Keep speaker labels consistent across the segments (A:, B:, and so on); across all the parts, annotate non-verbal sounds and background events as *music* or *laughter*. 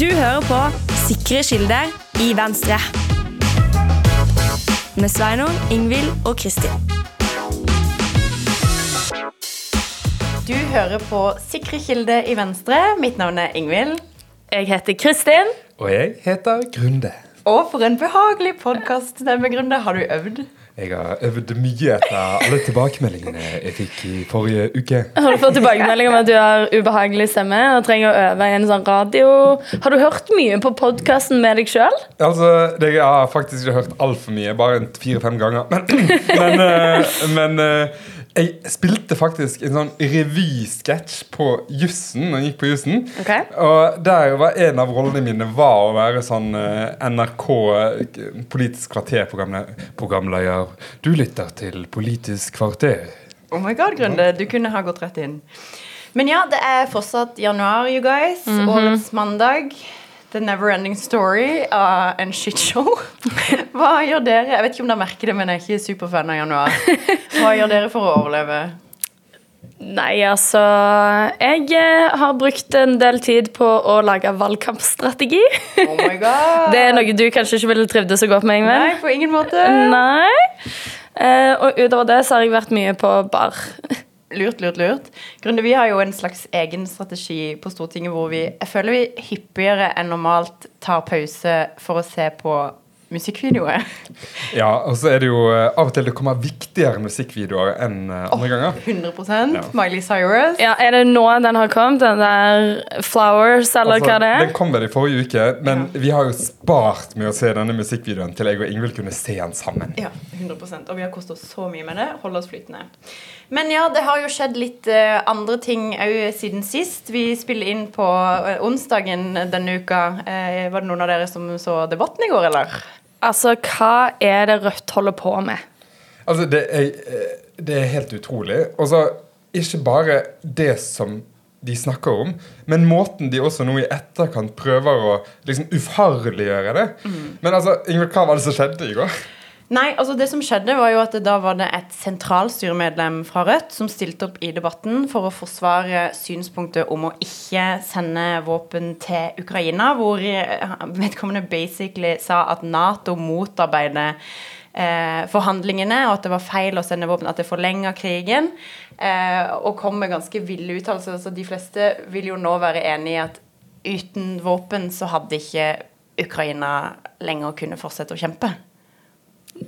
A: Du hører på Sikre kilder i Venstre. Med Sveinung, Ingvild og Kristin.
B: Du hører på Sikre kilder i Venstre. Mitt navn er Ingvild.
C: Jeg heter Kristin.
D: Og jeg heter Grunde.
B: Og for en behagelig podkaststemme, Grunde. Har du øvd?
D: Jeg har øvd mye etter alle tilbakemeldingene jeg fikk i forrige uke.
C: Har du fått tilbakemelding om at du har ubehagelig stemme og trenger å øve i en sånn radio? Har du hørt mye på podkasten med deg sjøl?
D: Altså, Jeg har faktisk ikke hørt altfor mye, bare fire-fem ganger. Men, *clears throat* men, eh, men eh, jeg spilte faktisk en sånn revysketsj på Jussen når jeg gikk på Jussen.
C: Okay.
D: Og der var en av rollene mine var å være sånn eh, NRK eh, Politisk kvarter-programleder. Du lytter til Politisk kvarter.
B: Oh my god, Grunde. Du kunne ha gått rett inn. Men ja, det er fortsatt januar, you guys. Årets mandag. The never ending story av en shitshow. *laughs* Hva gjør dere? Jeg vet ikke om dere merker det, men jeg er ikke superfan av januar. Hva gjør dere for å overleve?
C: Nei, altså Jeg eh, har brukt en del tid på å lage valgkampstrategi.
B: Oh my *laughs* god.
C: Det er noe du kanskje ikke ville trivdes så godt med,
B: Nei, på ingen måte.
C: Nei. Eh, og utover det så har jeg vært mye på bar.
B: Lurt, lurt, lurt. Grunde, vi har jo en slags egen strategi på Stortinget hvor vi jeg føler vi hyppigere enn normalt tar pause for å se på musikkvideoer. *laughs*
D: Ja, og så er det jo eh, av og til det kommer viktigere musikkvideoer enn andre andre ganger.
B: 100
D: Ja.
B: Miley Cyrus.
C: Ja, Er det nå den har kommet? Den der Flowers, eller
D: Altså,
C: hva det er?
D: Den kom vel i forrige uke, men vi har jo spart med å se denne musikkvideoen til jeg og Ingvild kunne se den sammen.
B: Ja, 100 Og vi har kost oss så mye med det. Hold oss flytende. Men ja, det har jo skjedd litt eh, andre ting òg siden sist. Vi spiller inn på eh, onsdagen denne uka. Eh, var det noen av dere som så Debatten i går, eller?
C: Altså, hva er det Rødt holder på med?
D: Altså, det er, det er helt utrolig. Og så ikke bare det som de snakker om, men måten de også nå i etterkant prøver å liksom ufarliggjøre det. Men altså, Ingvild, hva var det som skjedde i går?
B: Nei, altså det som skjedde var jo at da var det et sentralstyremedlem fra Rødt som stilte opp i debatten for å forsvare synspunktet om å ikke sende våpen til Ukraina, hvor eh, vedkommende basically sa at Nato motarbeider eh, forhandlingene, og at det var feil å sende våpen, at det forlenger krigen, eh, og kom med ganske ville uttalelser. Så de fleste vil jo nå være enig i at uten våpen så hadde ikke Ukraina lenger kunne fortsette å kjempe.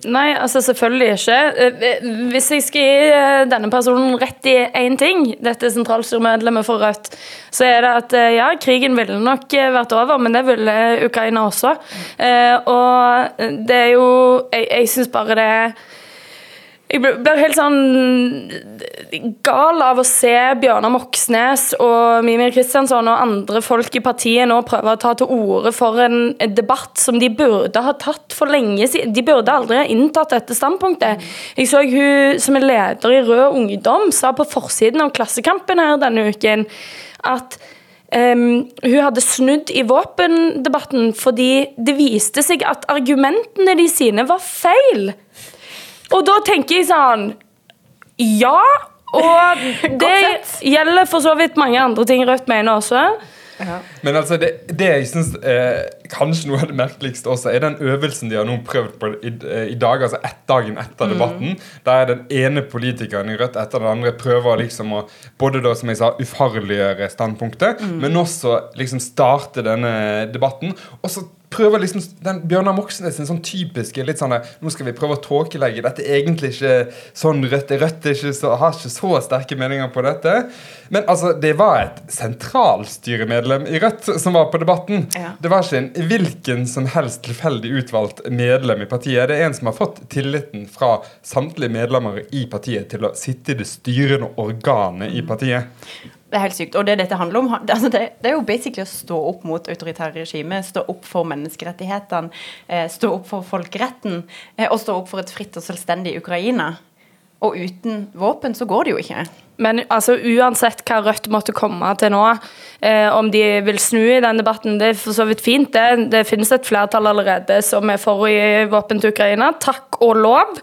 C: Nei, altså selvfølgelig ikke. Eh, Hvis jeg skal gi eh, denne personen rett i én ting, dette sentralstyremedlemmet for Rødt, så er det at eh, ja, krigen ville nok eh, vært over, men det ville Ukraina også. Eh, og det er jo Jeg, jeg syns bare det er jeg blir helt sånn gal av å se Bjørnar Moxnes og Mimir Kristiansson og andre folk i partiet nå prøve å ta til orde for en debatt som de burde ha tatt for lenge siden. De burde aldri ha inntatt dette standpunktet. Jeg så hun som er leder i Rød Ungdom sa på forsiden av Klassekampen her denne uken at Um, hun hadde snudd i våpendebatten fordi det viste seg at argumentene de sine var feil. Og da tenker jeg sånn Ja, og *laughs* det gjelder for så vidt mange andre ting Rødt mener også.
D: Men altså, det, det jeg syns eh, kanskje noe av det merkeligste også, er den øvelsen de har nå prøvd på i, eh, i dag, altså ett dagen etter debatten. Der den ene politikeren i Rødt etter den andre prøver liksom å både da, som jeg sa, ufarliggjøre standpunktet, men også liksom starte denne debatten. Og så prøver liksom den Bjørnar Moxnes sin sånn typiske litt sånn Nå skal vi prøve å tåkelegge. Dette er egentlig ikke sånn Rødt er. Rødt er ikke så, har ikke så sterke meninger på dette. Men altså, det var et sentralstyremedlem i Rødt som var på debatten.
B: Ja.
D: Det var ikke en hvilken som helst tilfeldig utvalgt medlem i partiet. Det er en som har fått tilliten fra samtlige medlemmer i partiet til å sitte i det styrende organet i partiet.
B: Det er helt sykt. Og det dette handler om, altså det, det er jo basically å stå opp mot autoritære regimer, stå opp for menneskerettighetene, eh, stå opp for folkeretten, eh, og stå opp for et fritt og selvstendig Ukraina. Og uten våpen så går det jo ikke.
C: Men altså, uansett hva Rødt måtte komme til nå, eh, om de vil snu i den debatten, det er for så vidt fint. Det, det finnes et flertall allerede som er for å gi våpen til Ukraina. Takk og lov.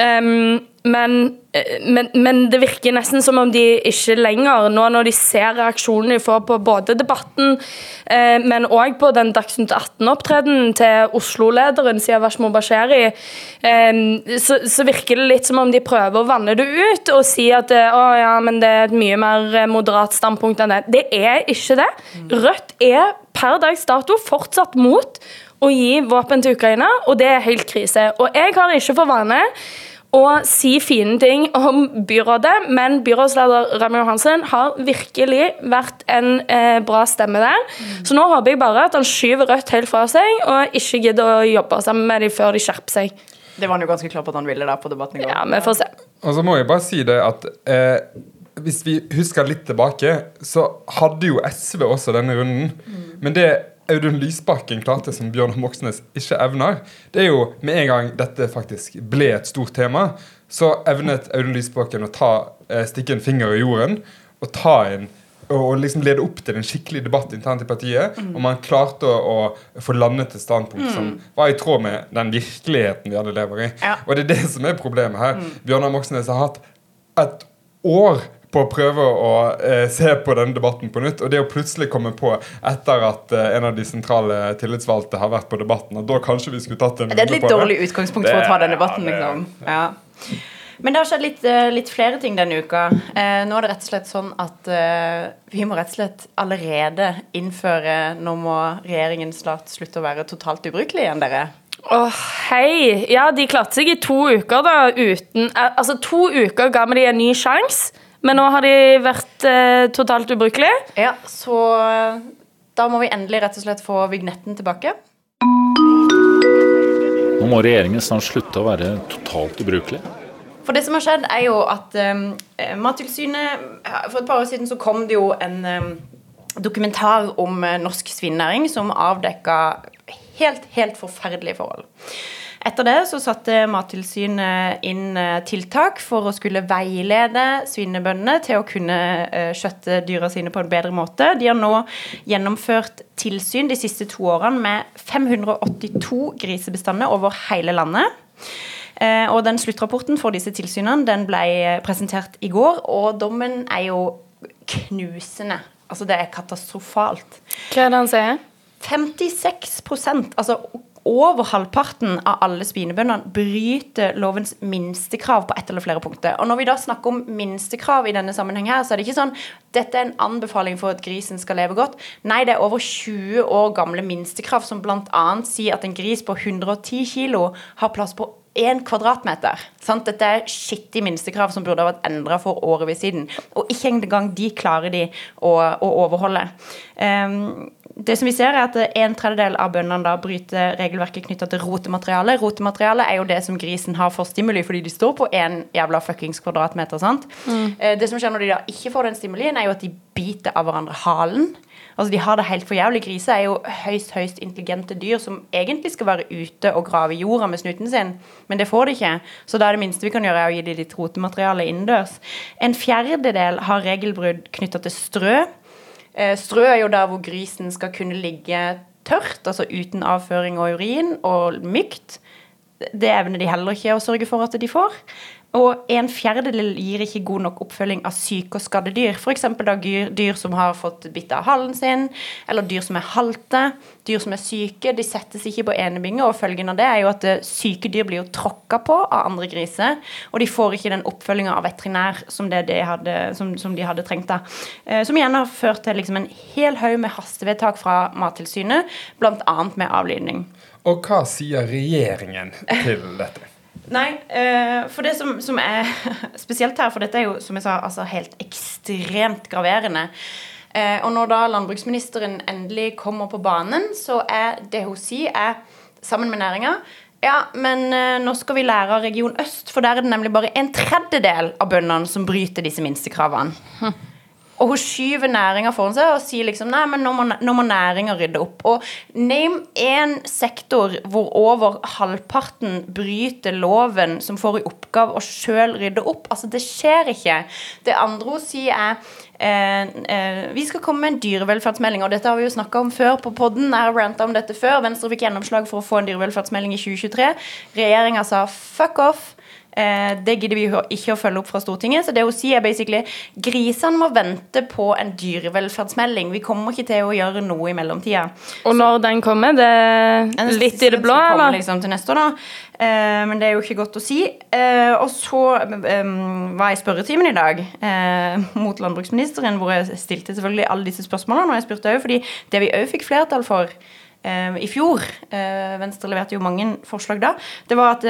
C: Em, men, eh, men, men, det virker nesten som om de ikke lenger, nå når de ser reaksjonene de får på både debatten, eh, men òg på den Dagsnytt 18-opptredenen til Oslo-lederen Siavash Basheri, eh, så, så, virker det litt som om de prøver å vanne det ut og si at eh, å, ja, men det er et mye mer moderat standpunkt enn det. Det er ikke det. Rødt er per dags dato fortsatt mot å gi våpen til Ukraina, og det er helt krise. Og jeg har ikke for vane å si fine ting om byrådet, men byrådsleder Rami Johansen har virkelig vært en eh, bra stemme der. Mm. Så nå håper jeg bare at han skyver Rødt helt fra seg, og ikke gidder å jobbe sammen med dem før de skjerper seg.
B: Det var han jo ganske klar på at han ville der på debatten i går.
C: Ja, vi får se.
D: Og så må jeg bare si det at eh, hvis vi husker litt tilbake, så hadde jo SV også denne runden. Mm. Men det Audun Lysbakken klarte som Bjørnar Moxnes ikke evner, det er jo med en gang dette faktisk ble et stort tema, så evnet Audun Lysbakken å ta, eh, stikke en finger i jorden og ta en og liksom lede opp til en skikkelig debatt internt i partiet. Mm. Og man klarte å, å få landet et standpunkt mm. som var i tråd med den virkeligheten vi alle lever i. Ja. Og det er det som er problemet her. Mm. Bjørnar Moxnes har hatt et år på å prøve å eh, se på denne debatten på nytt. Og det å plutselig komme på etter at eh, en av de sentrale tillitsvalgte har vært på debatten, at da kanskje vi skulle tatt en
B: Det er et litt dårlig utgangspunkt for å ta den debatten, liksom. Ja. Men det har skjedd litt, eh, litt, flere ting denne uka. Eh, nå er det rett og slett sånn at eh, vi må rett og slett allerede innføre Nå må regjeringen snart slutte å være totalt ubrukelig igjen, dere.
C: Å, oh, hei. Ja, de klarte seg i to uker, da, uten Altså, to uker ga vi dem en ny sjanse. Men nå har de vært eh, totalt ubrukelige.
B: Ja, så eh, da må vi endelig rett og slett få vignetten tilbake.
E: Nå må regjeringen snart slutte å være totalt ubrukelig.
B: For det som har skjedd, er jo at um, Mattilsynet For et par år siden så kom det jo en um, dokumentar om norsk svinnæring som avdekka helt, helt forferdelige forhold. Etter det så satte Mattilsynet inn eh, tiltak for å skulle veilede svinebøndene til å kunne eh, skjøtte dyra sine på en bedre måte. De har nå gjennomført tilsyn de siste to årene med 582 grisebestander over hele landet. Eh, og den sluttrapporten for disse tilsynene den ble presentert i går, og dommen er jo knusende. Altså, det er katastrofalt.
C: Hva er det han sier?
B: 56 altså over halvparten av alle svinebøndene bryter lovens minstekrav på ett eller flere punkter. Og når vi da snakker om minstekrav i denne sammenheng her, så er det ikke sånn dette er en anbefaling for at grisen skal leve godt. Nei, det er over 20 år gamle minstekrav som bl.a. sier at en gris på 110 kg har plass på én kvadratmeter. Sant? Dette er skittig minstekrav som burde ha vært endra for årevis siden. Og ikke engang de klarer de å, å overholde. Um, det som vi ser er at En tredjedel av bøndene da bryter regelverket knytta til rotemateriale. Rotemateriale er jo det som grisen har for stimuli fordi de står på én jævla fuckings kvadratmeter. sant? Mm. Eh, det som skjer når de da ikke får den stimulien, er jo at de biter av hverandre halen. Altså De har det helt for jævlig. Griser er jo høyst høyst intelligente dyr som egentlig skal være ute og grave jorda med snuten sin, men det får de ikke. Så da er det minste vi kan gjøre, er å gi dem litt rotemateriale innendørs. En fjerdedel har regelbrudd knytta til strø. Eh, strø er jo der hvor grisen skal kunne ligge tørt, altså uten avføring og urin, og mykt. Det evner de heller ikke å sørge for at de får. Og en fjerdedel gir ikke god nok oppfølging av syke og skadde dyr. F.eks. dyr, som har fått bitt av halen sin, eller dyr som er halte, dyr som er syke. De settes ikke på enebinge, og følgen av det er jo at eh, syke dyr blir jo tråkka på av andre griser, og de får ikke den oppfølginga av veterinær som, de hadde, som, som de hadde trengt. da. Eh, som igjen har ført til liksom en hel haug med hastevedtak fra Mattilsynet, bl.a. med avlydning.
D: Og hva sier regjeringen til dette?
B: Nei, uh, for det som, som, er *laughs* spesielt her, for dette er jo som jeg sa, altså helt ekstremt graverende. Uh, og når da landbruksministeren endelig kommer på banen, så er det hun sier, er sammen med næringa ja, men uh, nå skal vi lære av Region Øst, for der er det nemlig bare en tredjedel av bøndene som bryter disse minstekravene. Hm. Og hun skyver næringa foran seg og sier liksom nei, men nå må, nå må næringa rydde opp. Og name én sektor hvor over halvparten bryter loven, som får i oppgave å sjøl rydde opp. Altså, det skjer ikke. Det andre hun sier, er Eh, eh, vi skal komme med en dyrevelferdsmelding, og dette har vi jo snakka om før på podden. Jeg har ranta om dette før. Venstre fikk gjennomslag for å få en dyrevelferdsmelding i 2023. Regjeringa sa fuck off. Eh, det gidder vi ikke å følge opp fra Stortinget. Så det hun sier er basically grisene må vente på en dyrevelferdsmelding. Vi kommer ikke til å gjøre noe i mellomtida.
C: Og når den kommer, det er litt i det blå,
B: kommer
C: eller?
B: Liksom til neste år, da. Eh, men det er jo ikke godt å si. Eh, og så eh, var jeg i spørretimen i dag mot landbruksministeren, hvor jeg stilte selvfølgelig alle disse spørsmålene. Og jeg spurte òg, fordi det vi òg fikk flertall for i fjor, Venstre leverte jo mange forslag da, det var at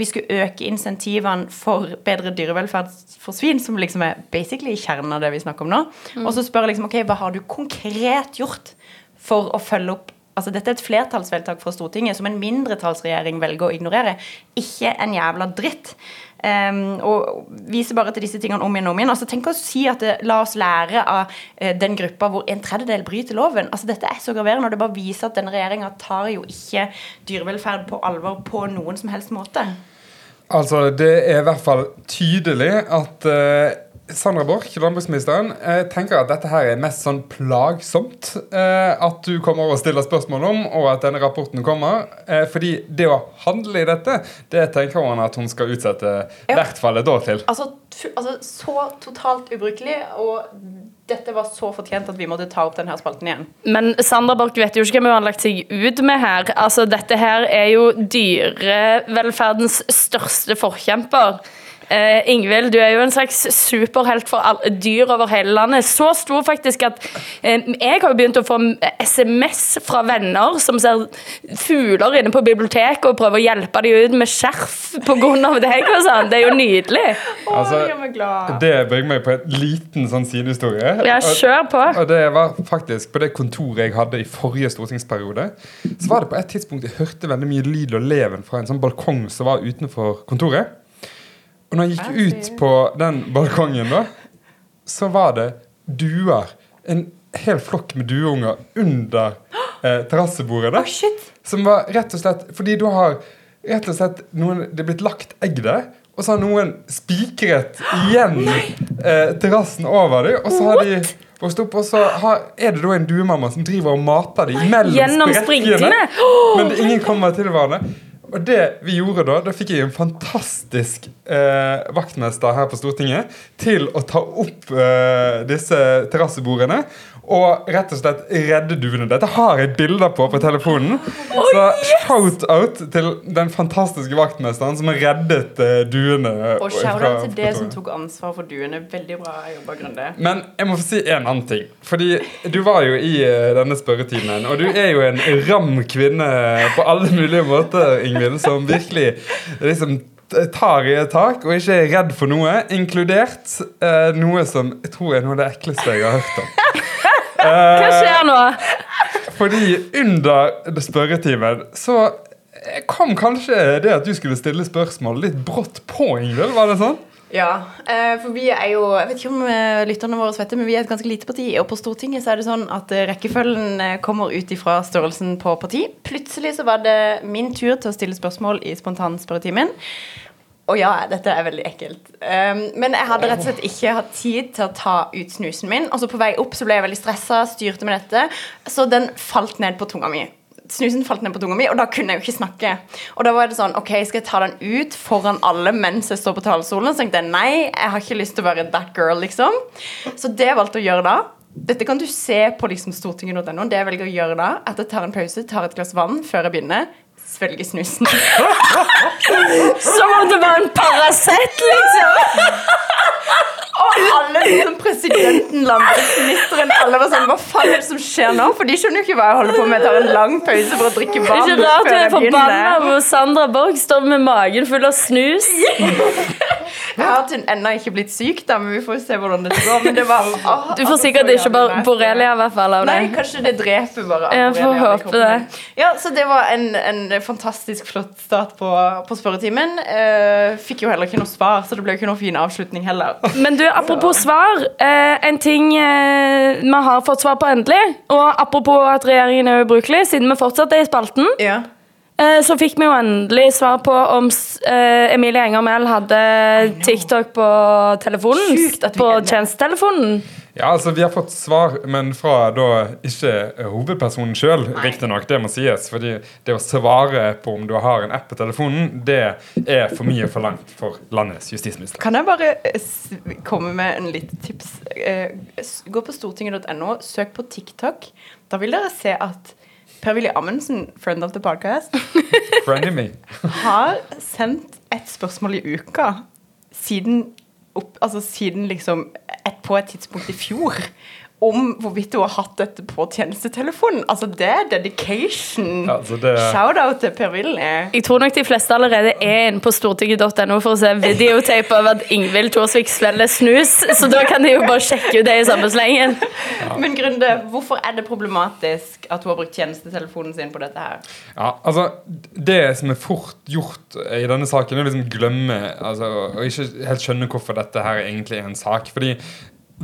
B: vi skulle øke insentivene for bedre dyrevelferd for svin, som liksom er basically kjernen av det vi snakker om nå. Og så spør jeg liksom, ok, hva har du konkret gjort for å følge opp Altså, dette er et flertallsvedtak fra Stortinget som en mindretallsregjering velger å ignorere. Ikke en jævla dritt. Um, og viser bare til disse tingene om igjen og om igjen. Altså, tenk å si at det, La oss lære av uh, den gruppa hvor en tredjedel bryter loven. Altså, dette er så graverende, og det bare viser at denne regjeringa tar jo ikke dyrevelferd på alvor på noen som helst måte.
D: Altså, Det er i hvert fall tydelig at eh, Sandra Borch, landbruksministeren, jeg tenker at dette her er mest sånn plagsomt. Eh, at du kommer og stiller spørsmål om, og at denne rapporten kommer. Eh, fordi det å handle i dette, det tenker hun at hun skal utsette i
B: Ja.
D: hvert fall et år til.
B: Altså, altså så totalt ubrukelig, og dette var så fortjent at vi måtte ta opp denne spalten igjen.
C: Men Sandra Borch vet jo ikke hvem hun har lagt seg ut med her. Altså, dette her er jo dyrevelferdens største forkjemper. Eh, Ingvild, du er jo en slags superhelt for all, dyr over hele landet. Så stor faktisk at eh, jeg har jo begynt å få SMS fra venner som ser fugler inne på biblioteket og prøver å hjelpe dem ut med skjerf pga. deg og sånn. Det er jo nydelig.
D: Altså. Det bringer meg på en liten sånn sidehistorie.
C: Ja, kjør på.
D: Og det var faktisk på det kontoret jeg hadde i forrige stortingsperiode. Så var det på et tidspunkt jeg hørte veldig mye lyd og leven fra en sånn balkong som var utenfor kontoret. Og når jeg gikk ut på den balkongen, da, så var det duer. En hel flokk med dueunger under eh, terrassebordet.
B: Shit!
D: Som var rett og slett Fordi du har rett og slett noen, Det er blitt lagt egg der. Og så har noen spikret igjen eh, terrassen over dem. Og så har de vokst opp, og så har, er det da en duemamma som driver og mater dem mellom sprekkene. Men ingen kommer til hverandre. Og det vi gjorde da, da fikk jeg en fantastisk eh, vaktmester her på Stortinget til å ta opp eh, disse terrassebordene og rett og slett redde duene. Dette har jeg bilder på på telefonen. Så shout-out til den fantastiske vaktmesteren som har reddet eh, duene.
B: Og shout-out til det som tok ansvar for duene. Veldig bra jobba, Grunde.
D: men jeg må få si en annen ting. Fordi du var jo i eh, denne spørretimen, og du er jo en ram kvinne på alle mulige måter, Ingvild, som virkelig liksom tar i et tak og ikke er redd for noe, inkludert eh, noe som jeg tror er noe av det ekleste jeg har hørt om. *laughs*
C: Hva skjer nå?
D: Fordi under spørretimen så kom kanskje det at du skulle stille spørsmål litt brått på, Ingvild. Var det sånn?
B: Ja, eh, for vi er jo Jeg vet ikke om eh, lytterne våre vet det, men vi er et ganske lite parti. Og på Stortinget så er det sånn at eh, rekkefølgen kommer ut ifra størrelsen på parti. Plutselig så var det min tur til å stille spørsmål i spontanspørretimen. Og ja, dette er veldig ekkelt. Um, men jeg hadde rett og slett ikke hatt tid til å ta ut snusen min. Og så på vei opp så ble jeg veldig stressa, styrte med dette. Så den falt ned på tunga mi. Snusen falt ned på tunga mi, og da kunne jeg jo ikke snakke. Og da var det sånn, ok, skal jeg ta den ut foran alle mens jeg står på talerstolen? Så tenkte jeg nei, jeg har ikke lyst til å være that girl, liksom. Så det jeg valgte å gjøre da dette kan du se på liksom stortinget.no. Det jeg velger å gjøre da, at jeg tar en pause, tar et glass vann før jeg begynner. Svelge snusen. *laughs*
C: Som om det var en Paracet, liksom! *laughs*
B: Og alle, liksom presidenten, landbruksministeren, alle var sånn Hva faen er det som skjer nå? For de skjønner jo ikke hva jeg holder på med. Jeg tar en lang pause for å drikke
C: Det er
B: vann
C: ikke rart du er forbanna hvor Sandra Borch står med magen full av snus. *laughs*
B: Jeg har til ennå ikke blitt syk, da, men vi får se hvordan det går. Men det var *laughs* åh,
C: Du får
B: altså,
C: sikkert
B: så
C: ikke bare borrelia i hvert fall av
B: Nei, kanskje det dreper bare
C: Jeg får håpe det.
B: Ja, så det var en, en fantastisk flott start på, på spørretimen. Uh, fikk jo heller ikke noe svar, så det ble jo ikke noen fin avslutning heller.
C: Men du, apropos svar. Eh, en ting eh, vi har fått svar på endelig, og apropos at regjeringen er ubrukelig, siden vi fortsatt er i spalten,
B: Ja.
C: eh, så fikk vi jo endelig svar på om Emilie Enger Mehl hadde TikTok på telefonen.
B: sykt
C: På tjenestetelefonen.
D: Ja, altså Vi har fått svar, men fra da ikke hovedpersonen sjøl, riktignok. Det må sies. fordi det å svare på om du har en app på telefonen, det er for mye forlangt for landets justisminister.
B: Kan jeg bare eh, komme med en liten tips? Eh, Gå på stortinget.no, søk på TikTok. Da vil dere se at Per-Willy Amundsen, friend of the podcast, *laughs* har sendt et spørsmål i uka siden, opp, altså siden liksom et, på et tidspunkt i fjor om hvorvidt hun har hatt dette på tjenestetelefonen. Altså, det er dedication.
D: Ja, altså det-
B: Shout-out til Per-Willy.
C: Jeg tror nok de fleste allerede er inne på stortinget.no for å se videotape av at Ingvild Thorsvik svelger snus, så da kan de jo bare sjekke ut det i samme slengen. *laughs*
B: Men Grunde, hvorfor er det problematisk at hun har brukt tjenestetelefonen sin på dette her?
D: Ja, altså Det som er fort gjort i denne saken, er å liksom glemme altså, Og ikke helt skjønne hvorfor dette her egentlig er en sak. Fordi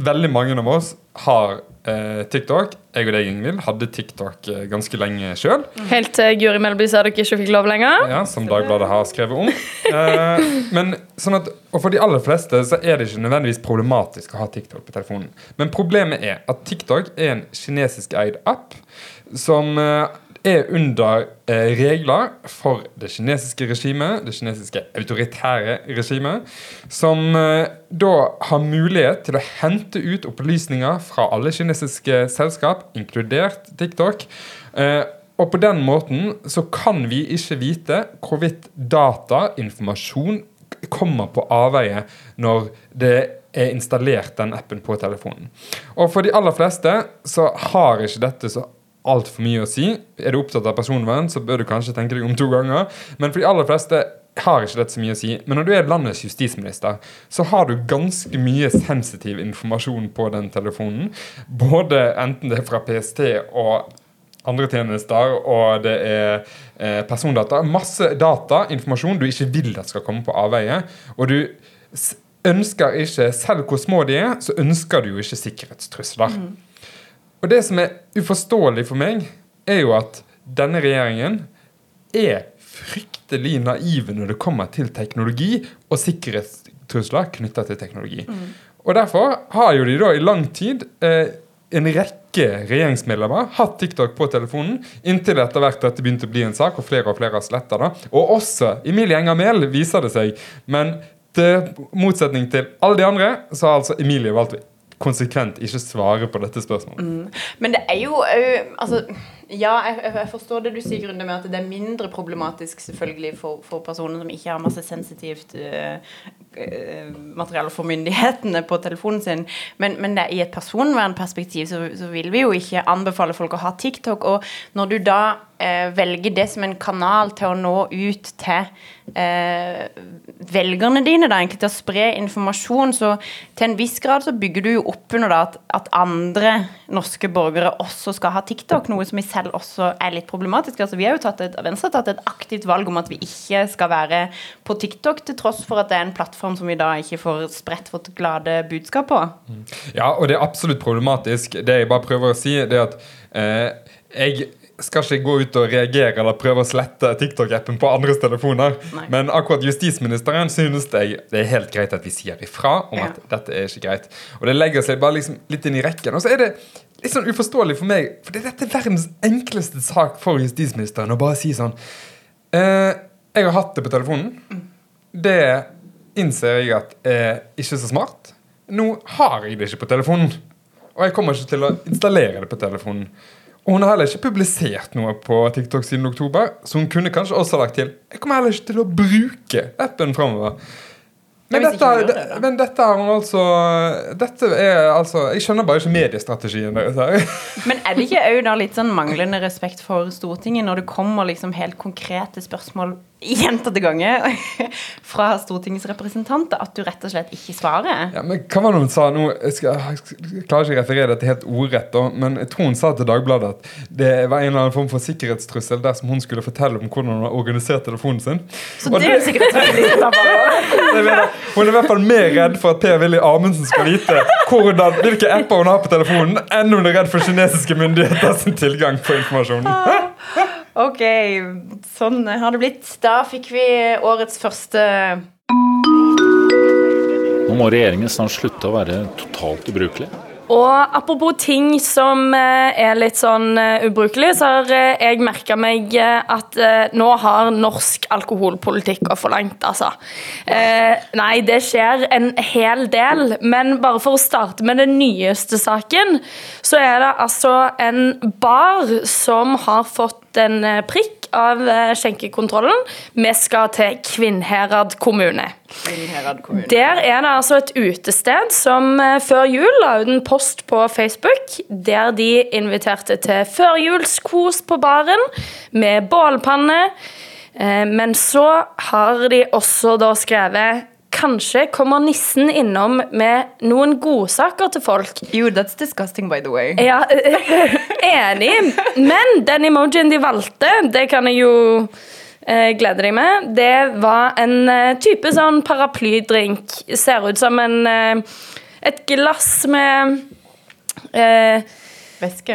D: veldig mange av oss har eh, TikTok. Jeg og deg, Ingvild, hadde TikTok eh, ganske lenge sjøl.
C: Helt til Guri Melby sa dere ikke fikk lov lenger.
D: Ja, som Dagbladet har skrevet om. Eh, men sånn at, Og for de aller fleste så er det ikke nødvendigvis problematisk å ha TikTok på telefonen. Men problemet er at TikTok er en kinesisk eid app som eh, er under eh, regler for det kinesiske regimet, det kinesiske autoritære regimet, som eh, da har mulighet til å hente ut opplysninger fra alle kinesiske selskap, inkludert TikTok. Eh, og på den måten så kan vi ikke vite hvorvidt data, informasjon, kommer på avveie når det er installert den appen på telefonen. Og for de aller fleste så har ikke dette så altfor mye å si. Er du opptatt av personvern, så bør du kanskje tenke deg om to ganger. Men for de aller fleste har ikke dette så mye å si. Men når du er landets justisminister, så har du ganske mye sensitiv informasjon på den telefonen. Både enten det er fra PST og andre tjenester, og det er eh, persondata. Masse data, informasjon du ikke vil at skal komme på avveie. Og du ønsker ikke, selv hvor små de er, så ønsker du jo ikke sikkerhetstrusler. Og det som er uforståelig for meg, er jo at denne regjeringen er fryktelig naive når det kommer til teknologi og sikkerhetstrusler knytta til teknologi. Og derfor har jo de da i lang tid eh, en rekke regjeringsmedlemmer hatt TikTok på telefonen, inntil etter hvert dette begynte å bli en sak, og flere og flere har sletta det. Og også Emilie Enger Mehl, viser det seg. Men til motsetning til alle de andre, så har altså Emilie valgt å konsekvent ikke svarer på dette spørsmålet.
B: Men det er jo Altså, ja, jeg, jeg forstår det du sier, Grunde, med at det er mindre problematisk selvfølgelig for, for personer som ikke har masse sensitivt øh, materiale for myndighetene på telefonen sin. Men, men det, i et personvernperspektiv så, så vil vi jo ikke anbefale folk å ha TikTok. Og når du da eh, velger det som en kanal til å nå ut til eh, velgerne dine, da, egentlig til å spre informasjon, så til en viss grad så bygger du jo opp under at, at andre norske borgere også skal ha TikTok, noe som i selv også er litt problematisk. Altså, vi har jo tatt et, Venstre har tatt et aktivt valg om at vi ikke skal være på TikTok, til tross for at det er en plattform som vi da ikke får spredt vårt glade budskap på.
D: Ja, og det er absolutt problematisk. Det jeg bare prøver å si, det er at eh, jeg skal ikke gå ut og reagere eller prøve å slette TikTok-appen på andres telefoner.
B: Nei.
D: Men akkurat justisministeren synes jeg det er helt greit at vi sier ifra om
B: Ja.
D: at dette er ikke greit. Og det legger seg bare liksom litt inn i rekken. Og så er det litt sånn uforståelig for meg, for det- dette er verdens enkleste sak for justisministeren å bare si sånn eh, Jeg har hatt det på telefonen. Det innser jeg at er ikke så smart. Nå har jeg det ikke på telefonen. Og jeg kommer ikke til å installere det på telefonen. Og hun har heller ikke publisert noe på TikTok siden oktober, så hun kunne kanskje også lagt til Jeg kommer heller ikke til å bruke appen framover. Men dette,
B: det,
D: men dette er hun altså Dette er altså Jeg skjønner bare ikke mediestrategien deres her. *laughs*
B: Men er det ikke òg litt sånn manglende respekt for Stortinget når det kommer liksom helt konkrete spørsmål gjentatte ganger *laughs* fra Stortingets representanter, at du rett og slett ikke svarer?
D: Ja, men hva var det hun sa nå? Jeg, skal, jeg klarer ikke å referere dette helt ordrett, men jeg tror hun sa til Dagbladet at det var en eller annen form for sikkerhetstrussel dersom hun skulle fortelle om hvordan hun har organisert telefonen sin.
B: Så
D: Og
B: det er sikkert *laughs*
D: hun er i hvert fall mer redd for at Per-Willy Amundsen skal vite hvordan, hvilke apper hun har på telefonen, enn hun er redd for kinesiske myndigheter sin *laughs* tilgang på informasjonen.
B: Ok, sånn har det blitt. Da fikk vi årets første
E: Nå må regjeringen snart slutte å være totalt ubrukelig.
C: Og apropos ting som eh, er litt sånn eh, ubrukelig, så har eh, jeg merka meg at nå har norsk alkoholpolitikk gått for langt, altså. Eh, nei, det skjer en hel del. Men bare for å starte med den nyeste saken, så er det altså en bar som har fått en eh, prikk av eh, skjenkekontrollen. Vi skal til Kvinnherad kommune.
B: Kvinnherad kommune.
C: Der er det altså et utested som eh, før jul la ut en post på Facebook der de inviterte til førjulskos på baren med bålpanne. Men så har de også da skrevet Kanskje kommer nissen innom med noen godsaker til folk.
B: Jo, that's disgusting, by the way.
C: Ja, *laughs* enig. Men den emojien de valgte, det kan jeg jo eh, glede deg med, det var en eh, type sånn paraplydrink. Ser ut som en, eh, et glass med eh,
B: Væske.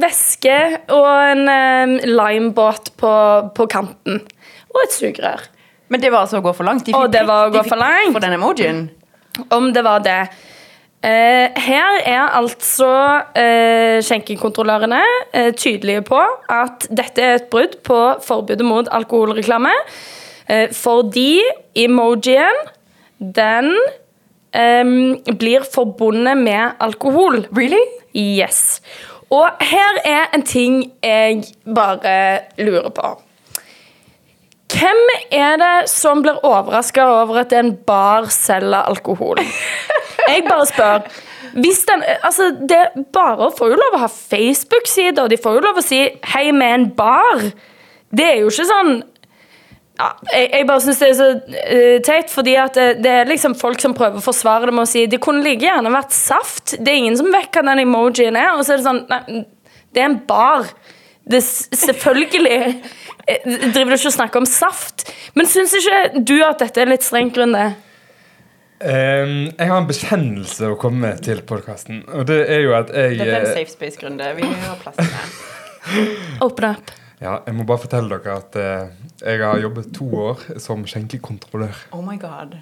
C: væske og en eh, limebåt på, på kanten. Og et sugerør.
B: Men det var altså å gå for langt? De fikk
C: det var å gå for langt.
B: For den emojien?
C: Om det var det. Uh, her er altså uh, skjenkekontrollørene uh, tydelige på at dette er et brudd på forbudet mot alkoholreklame. Fordi emojien, den um, blir forbundet med alkohol.
B: Really?
C: Yes. Og her er en ting jeg bare lurer på. Hvem er det som blir overraska over at en bar selger alkohol? *laughs* Jeg bare spør. Den, altså det, Barer får jo lov å ha Facebook-sider, de får jo lov å si 'hei med en bar'. Det er jo ikke sånn ja, jeg, jeg bare syns det er så uh, teit, fordi at det, det er liksom folk som prøver å forsvare det med å si det kunne like gjerne vært saft. Det er ingen som vet hva den emojien er. Og så er det sånn Nei, det er en bar. Det, selvfølgelig eh, driver du ikke og snakker om saft. Men syns ikke du at dette er litt strengt, Grunde?
D: Um, jeg har en bekjennelse å komme med til podkasten, og det er jo at jeg
B: Dette er en
D: eh,
B: safe space-grunde. Vi har plass til det. *laughs*
C: Open up.
D: Ja, jeg må bare fortelle dere at uh, jeg har jobbet to år som skjenkekontrollør.
B: Oh my god.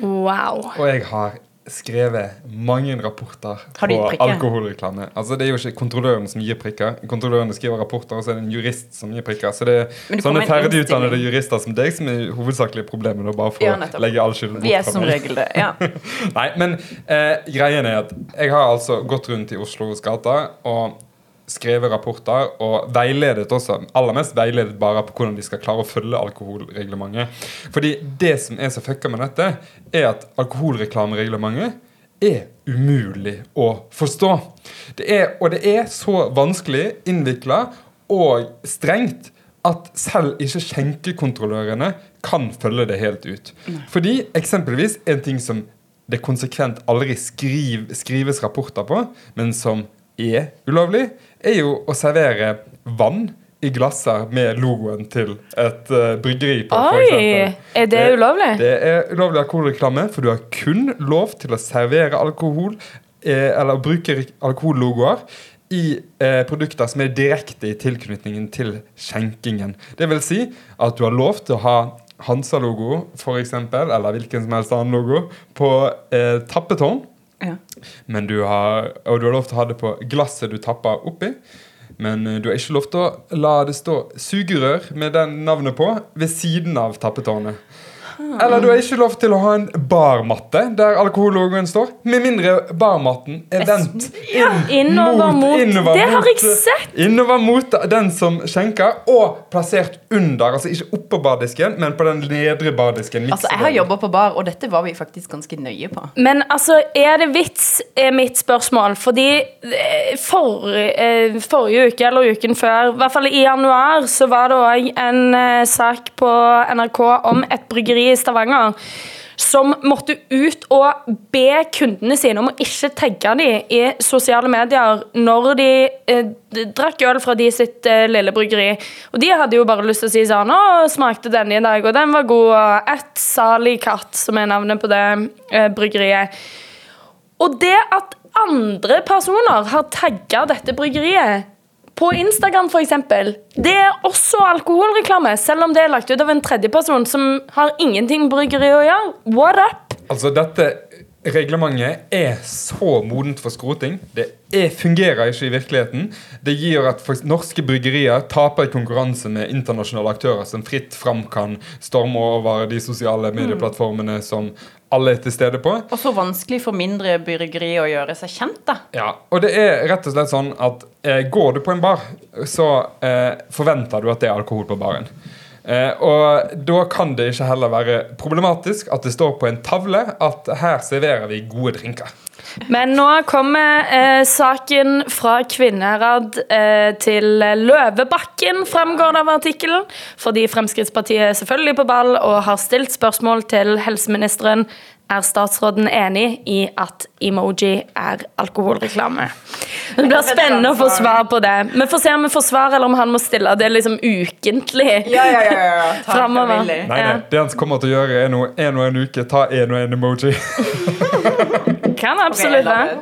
C: Wow.
D: Og jeg har skrevet mange rapporter på alkoholreklame. Altså, det er jo ikke kontrolløren som gir prikker. Kontrollørene skriver rapporter, og så er det en jurist som gir prikker. Så det er sånne ferdigutdannede jurister som deg som er hovedsakelig problemet. Og bare for
B: Ja,
D: å legge all skylden bort
B: Vi er som regel det. Ja. *laughs*
D: Nei, men eh, greien er at jeg har altså gått rundt i Oslos gater og skrevet rapporter og veiledet også, aller mest veiledet bare på hvordan de skal klare å følge alkoholreglementet. Fordi det som er så fucka med dette, er at alkoholreklamereglementet er umulig å forstå. Det er, og det er så vanskelig, innvikla og strengt at selv ikke skjenkekontrollørene kan følge det helt ut. Fordi eksempelvis en ting som det konsekvent aldri skriv, skrives rapporter på, men som er ulovlig, er jo å servere vann i glasser med logoen til et uh, bryggeri på.
C: Oi! Er det ulovlig?
D: Det er ulovlig alkoholreklame, for du har kun lov til å servere alkohol eh, eller å bruke alkohollogoer i eh, produkter som er direkte i tilknytningen til skjenkingen. Det vil si at du har lov til å ha Hansa-logo, eksempel, eller hvilken som helst annen logo, på eh, tappetårn.
B: Ja.
D: Men du har, og du har lov til å ha det på glasset du tapper oppi. Men eh, du har ikke lov til å la det stå sugerør med den navnet på ved siden av tappetårnet. Eller du har ikke lov til å ha en barmatte der alkohollogoen står. Med mindre barmatten er vendt inn
C: Innover mot
D: innover
C: Det har jeg sett!
D: Innover mot den som skjenker, og plassert under. Altså ikke oppå bardisken, men på den nedre bardisken.
B: Altså, jeg har jobba på bar, og dette var vi faktisk ganske nøye på.
C: Men altså, er det vits, er mitt spørsmål. Fordi eh, for, eh, forrige uke eller uken før, i hvert fall i januar, så var det òg en eh, sak på NRK om et bryggeri i Stavanger. Som måtte ut og be kundene sine om å ikke tagge dem i sosiale medier når de eh, drakk øl fra de sitt eh, lille bryggeri. Og de hadde jo bare lyst til å si sånn Å, smakte denne i dag, og den var god. Og et salig katt, som er navnet på det eh, bryggeriet. Og det at andre personer har tagga dette bryggeriet på Instagram f.eks., det er også alkoholreklame, selv om det er lagt ut av en tredjeperson som har ingenting med bryggeriet å gjøre. What up?
D: Altså, dette reglementet er så modent for skroting. Det er, fungerer ikke i virkeligheten. Det gir at norske bryggerier taper i konkurranse med internasjonale aktører som fritt fram kan storme over de sosiale medieplattformene som alle er til stede på.
B: Og så vanskelig for mindre bryggeri å gjøre seg kjent, da.
D: Ja, og det er rett og slett sånn at eh, går du på en bar, så eh, forventer du at det er alkohol på baren. Eh, og da kan det ikke heller være problematisk at det står på en tavle at her serverer vi gode drinker.
C: Men nå kommer eh, saken fra Kvinnherad eh, til Løvebakken, fremgår det av artikkelen. Fordi Fremskrittspartiet er selvfølgelig på ball og har stilt spørsmål til helseministeren er statsråden enig i at emoji er alkoholreklame? Det blir spennende å få svar på det. Vi får se om vi får svar, eller om han må stille det liksom ukentlig
B: Ja, ja, ja, ja. *laughs* Takk,
C: framover.
D: Nei, nei, Det han kommer til å gjøre, er noe én og en uke. Ta en og en emoji. *laughs*
C: Kan absolutt være.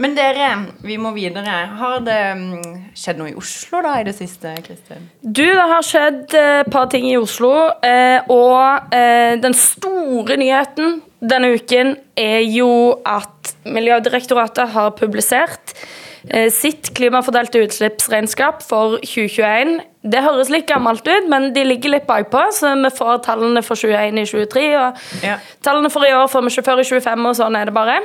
B: Men dere, vi må videre. Har det mm, skjedd noe i Oslo da i det siste, Kristin?
C: Du, det har skjedd eh, et par ting i Oslo, eh, og eh, den store nyheten denne uken er jo at Miljødirektoratet har publisert eh, sitt klimafordelte utslippsregnskap for 2021. Det høres litt gammelt ut, men de ligger litt bakpå, så vi får tallene for 2021 i 2023. Og
B: Ja.
C: tallene for i år får vi ikke før i 2025, og sånn er det bare.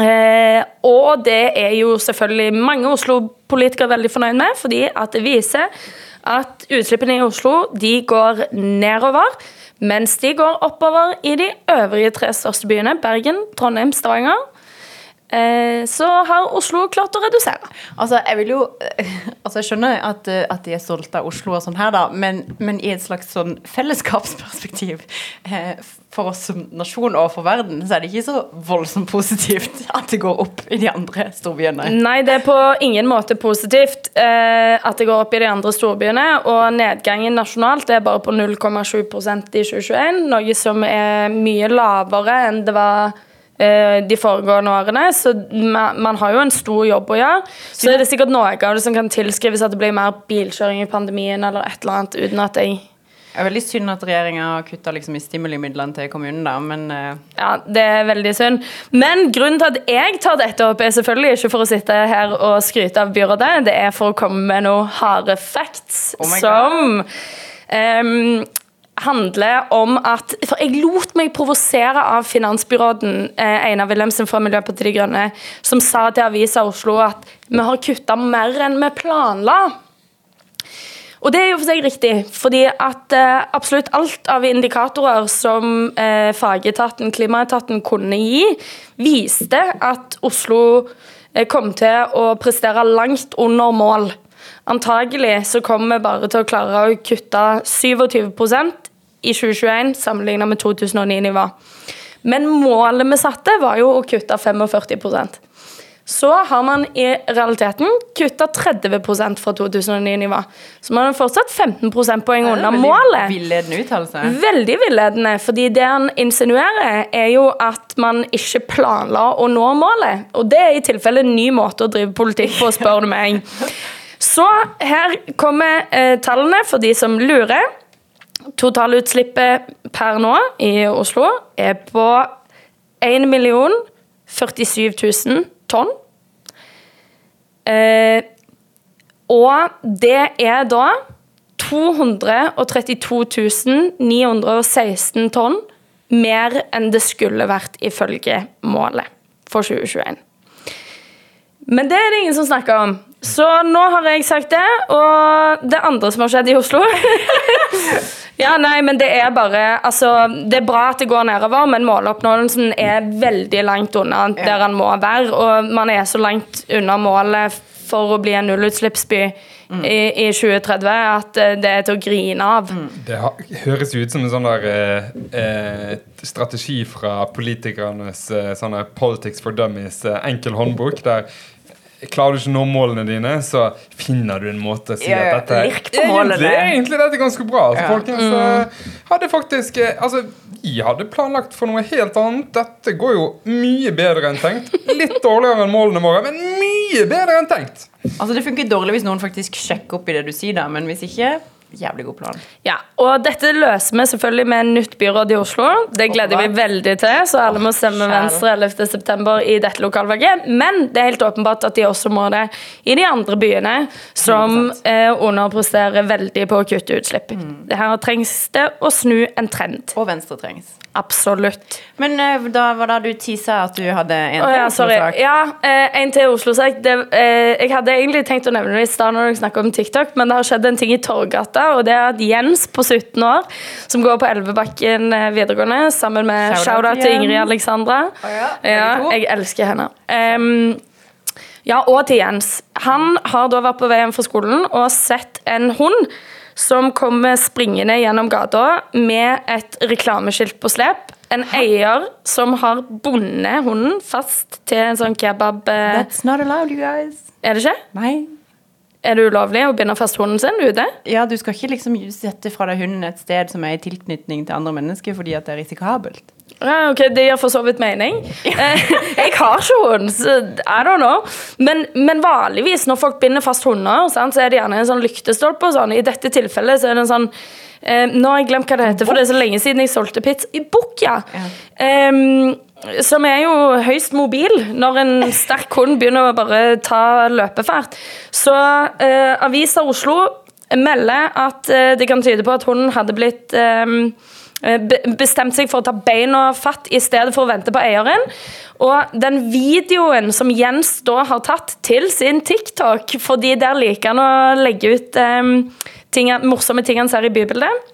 C: Eh, og det er jo selvfølgelig mange Oslo-politikere veldig fornøyd med, fordi at det viser at utslippene i Oslo de går nedover, mens de går oppover i de øvrige tre største byene, Bergen, Trondheim, Stavanger. Eh, så har Oslo klart å redusere.
B: Altså, jeg vil jo *laughs* Altså, jeg skjønner at, eh, at de er stolte av Oslo og sånn her, da, men, men i et slags sånn fellesskapsperspektiv eh, for oss som nasjon og for verden, så er det ikke så voldsomt positivt *laughs* at det går opp i de andre storbyene.
C: Nei, det er på ingen måte positivt eh, at det går opp i de andre storbyene. Og nedgangen nasjonalt er bare på 0,7% i 2021, noe som er mye lavere enn det var de foregående årene. Så man, har jo en stor jobb å gjøre. Så er det sikkert noe av det som kan tilskrives at det blir mer bilkjøring i pandemien eller et eller annet, uten at jeg
B: Det er veldig synd at regjeringa har kutta liksom, i stimulimidlene til kommunen, da, men uh...
C: Ja, det er veldig synd. Men grunnen til at jeg tar dette opp, er selvfølgelig ikke for å sitte her og skryte av byrådet. Det er for å komme med noen harde facts
B: Oh
C: som ehm, handler om at For jeg lot meg provosere av finansbyråden eh, Einar Wilhelmsen fra Miljøpartiet De Grønne, som sa til Avisa Oslo at vi har kutta mer enn vi planla. Og det er jo for seg riktig, fordi at eh, absolutt alt av indikatorer som eh, fagetaten, klimaetaten, kunne gi, viste at Oslo eh, kom til å prestere langt under mål. Antagelig så kommer vi bare til å klare å kutte 27 i 2021 sammenlignet med 2009-nivå. Men målet vi satte, var jo å kutte 45% så har man i realiteten kutta 30% fra 2009-nivå. Så man har fortsatt 15 prosentpoeng under målet.
B: Villedende uttalelse.
C: Veldig villedende, fordi det han insinuerer, er jo at man ikke planla å nå målet. Og det er i tilfelle en ny måte å drive politikk på, spør du meg. *laughs* Så her kommer eh, tallene for de som lurer. Totalutslippet per nå i Oslo er på 1 million 47 000 tonn. Eh, og det er da 232 916 tonn mer enn det skulle vært ifølge målet for 2021. Men det er det ingen som snakker om. Så nå har jeg sagt det, og det andre som har skjedd i Oslo *laughs* Ja, nei, men det er bare Altså, det er bra at det går nedover, men måloppnåelsen er veldig langt unna der han må være. Og man er så langt unna målet for å bli en nullutslippsby i, i 2030 at eh, det er til å grine av.
D: Det høres ut som en sånn der eh, eh, strategi fra politikernes eh, sånn der Politics for Dummies enkel håndbok, der Klarer du ikke å nå målene dine, så finner du en måte å si at dette
B: lirk på målene.
D: Egentlig, egentlig dette er ganske bra. Altså,
B: Ja.
D: folkens mm. hadde faktisk eh, Altså, vi hadde planlagt for noe helt annet. Dette går jo mye bedre enn tenkt. Litt dårligere enn målene våre, men mye bedre enn tenkt.
B: Altså Det funker dårlig hvis noen faktisk sjekker opp i det du sier, da, men hvis ikke jævlig god plan.
C: Ja, og dette løser vi selvfølgelig med en nytt byråd i Oslo. Det gleder vi veldig til, så alle må stemme. Venstre 11.9. i dette lokalvalget. Men det er helt åpenbart at de også må det i de andre byene, som
B: 100%.
C: eh, underpresterer veldig på å kutte utslipp.
B: Mm.
C: Her trengs det å snu en trend.
B: Og Venstre trengs.
C: Absolutt.
B: Men eh, da var da du tisa at du hadde en
C: Å ja,
B: til. Oslo-sak.
C: Ja, eh, en til Oslo-sak. Det, eh, jeg hadde egentlig tenkt å nevne det i stad når jeg snakker om TikTok, men det har skjedd en ting i Torgata, og det er Jens på 17 år, som går på Elvebakken eh, videregående, sammen med
B: Shout-out til
C: Ingrid
B: Alexandra.
C: Alexandra.
B: ja,
C: Ja, jeg elsker henne. Um, ja, og til Jens. Han har da vært på vei hjem fra skolen og sett en hund som kommer springende gjennom gata med et reklameskilt på slep. En eier som har bundet hunden fast til en sånn kebab... eh,
B: That's not allowed, you guys.
C: Er det ikke?
B: Nei.
C: Er det ulovlig å binde fast hunden sin ute?
B: Ja, du skal ikke liksom sette fra deg hunden et sted som er i tilknytning til andre mennesker fordi at det er risikabelt.
C: Ja, ok, Det gir for så vidt mening. Eh, jeg har ikke hund, så I don't know. Men, men vanligvis når folk binder fast hunder, sant, så er det gjerne en sånn lyktestolpe. og sånn. I dette tilfellet så er det en sånn eh, Nå har jeg glemt hva det heter, for det er så lenge siden jeg solgte pizza. I Bukk, ja. Em, som er jo høyst mobil når en sterk hund begynner å bare ta løpefart. Så uh, Avisa Oslo melder at uh, det kan tyde på at hunden hadde blitt eh, bestemt seg for å ta beina fatt i stedet for å vente på eieren. Og den videoen som Jens da har tatt til sin TikTok, fordi der liker han å legge ut em, ting, morsomme ting han ser i bybildet.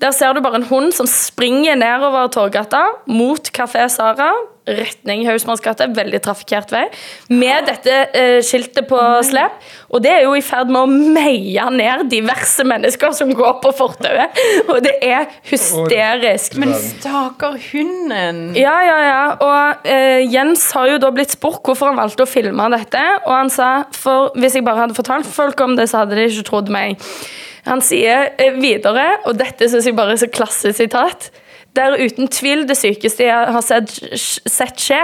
C: Der ser du bare en hund som springer nedover Torgata mot Kafé Sara, retning Hausmannsgata, veldig trafikkert vei, med dette eh, skiltet på slep. Og det er jo i ferd med å meie ned diverse mennesker som går på fortauet. Og det er hysterisk.
B: Men stakkar hunden.
C: Ja, ja, ja. Og eh, Jens har jo da blitt spurt hvorfor han valgte å filme dette. Og han sa for hvis jeg bare hadde fortalt folk om det, så hadde de ikke trodd meg. Han sier eh, videre, og dette syns jeg bare er så klassesitat Det er uten tvil det sykeste jeg har sett, sett skje.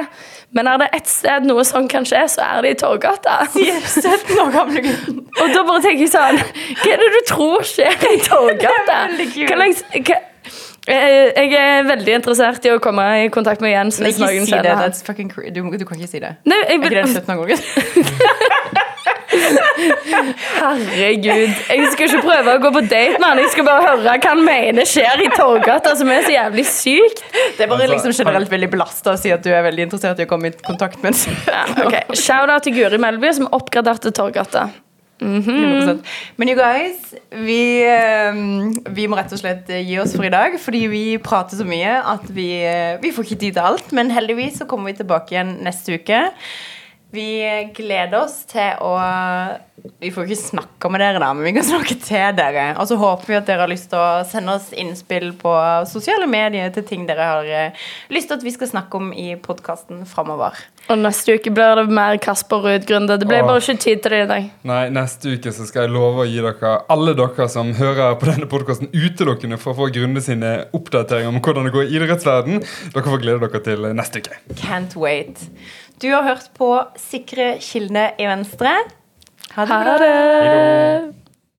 C: Men er det ett sted noe sånn kan skje, så er det i Torgata.
B: 17 år gamle gutten.
C: Og da bare tenker jeg sånn Hva er det du tror skjer i *laughs* Torgata? Eh, Jeg er veldig interessert i å komme i kontakt med Jens. Hvis noen
B: si det. du, du kan ikke si det.
C: Nei, jeg
B: Er ikke det
C: slutten
B: av 17 år gammel gutt?
C: Herregud. Jeg skal ikke prøve å gå på date med han. Jeg skal bare høre hva han mener skjer i Torgata, som er så jævlig sykt.
B: Det er bare
D: Altså,
B: liksom generelt veldig belasta å si at du er veldig interessert i å komme i kontakt med en *laughs*
C: Ja, ok. Shout-out til Guri Melby, som oppgraderte Torgata.
B: 100%. Men you guys, vi, eh, vi må rett og slett eh, gi oss for i dag. Fordi vi prater så mye at vi, eh, vi får ikke tid til alt. Men heldigvis så kommer vi tilbake igjen neste uke. Vi gleder oss til å Vi får ikke snakke med dere, da, men vi kan snakke til dere. Og så håper vi at dere har lyst til å sende oss innspill på sosiale medier til ting dere har eh, lyst til at vi skal snakke om i podkasten framover.
C: Og neste uke blir det mer Kasper Ruud-Grunde. Det ble
D: Åh.
C: bare ikke tid til det i dag.
D: Nei, neste uke så skal jeg love å gi dere, alle dere som hører på denne podkasten, utelukkende for å få Grunde sine oppdateringer om hvordan det går i idrettsverden. Dere får glede dere til neste uke.
B: Can't wait. Du har hørt på Sikre kildene i Venstre. Ha det
C: Ha
B: bra.
C: det!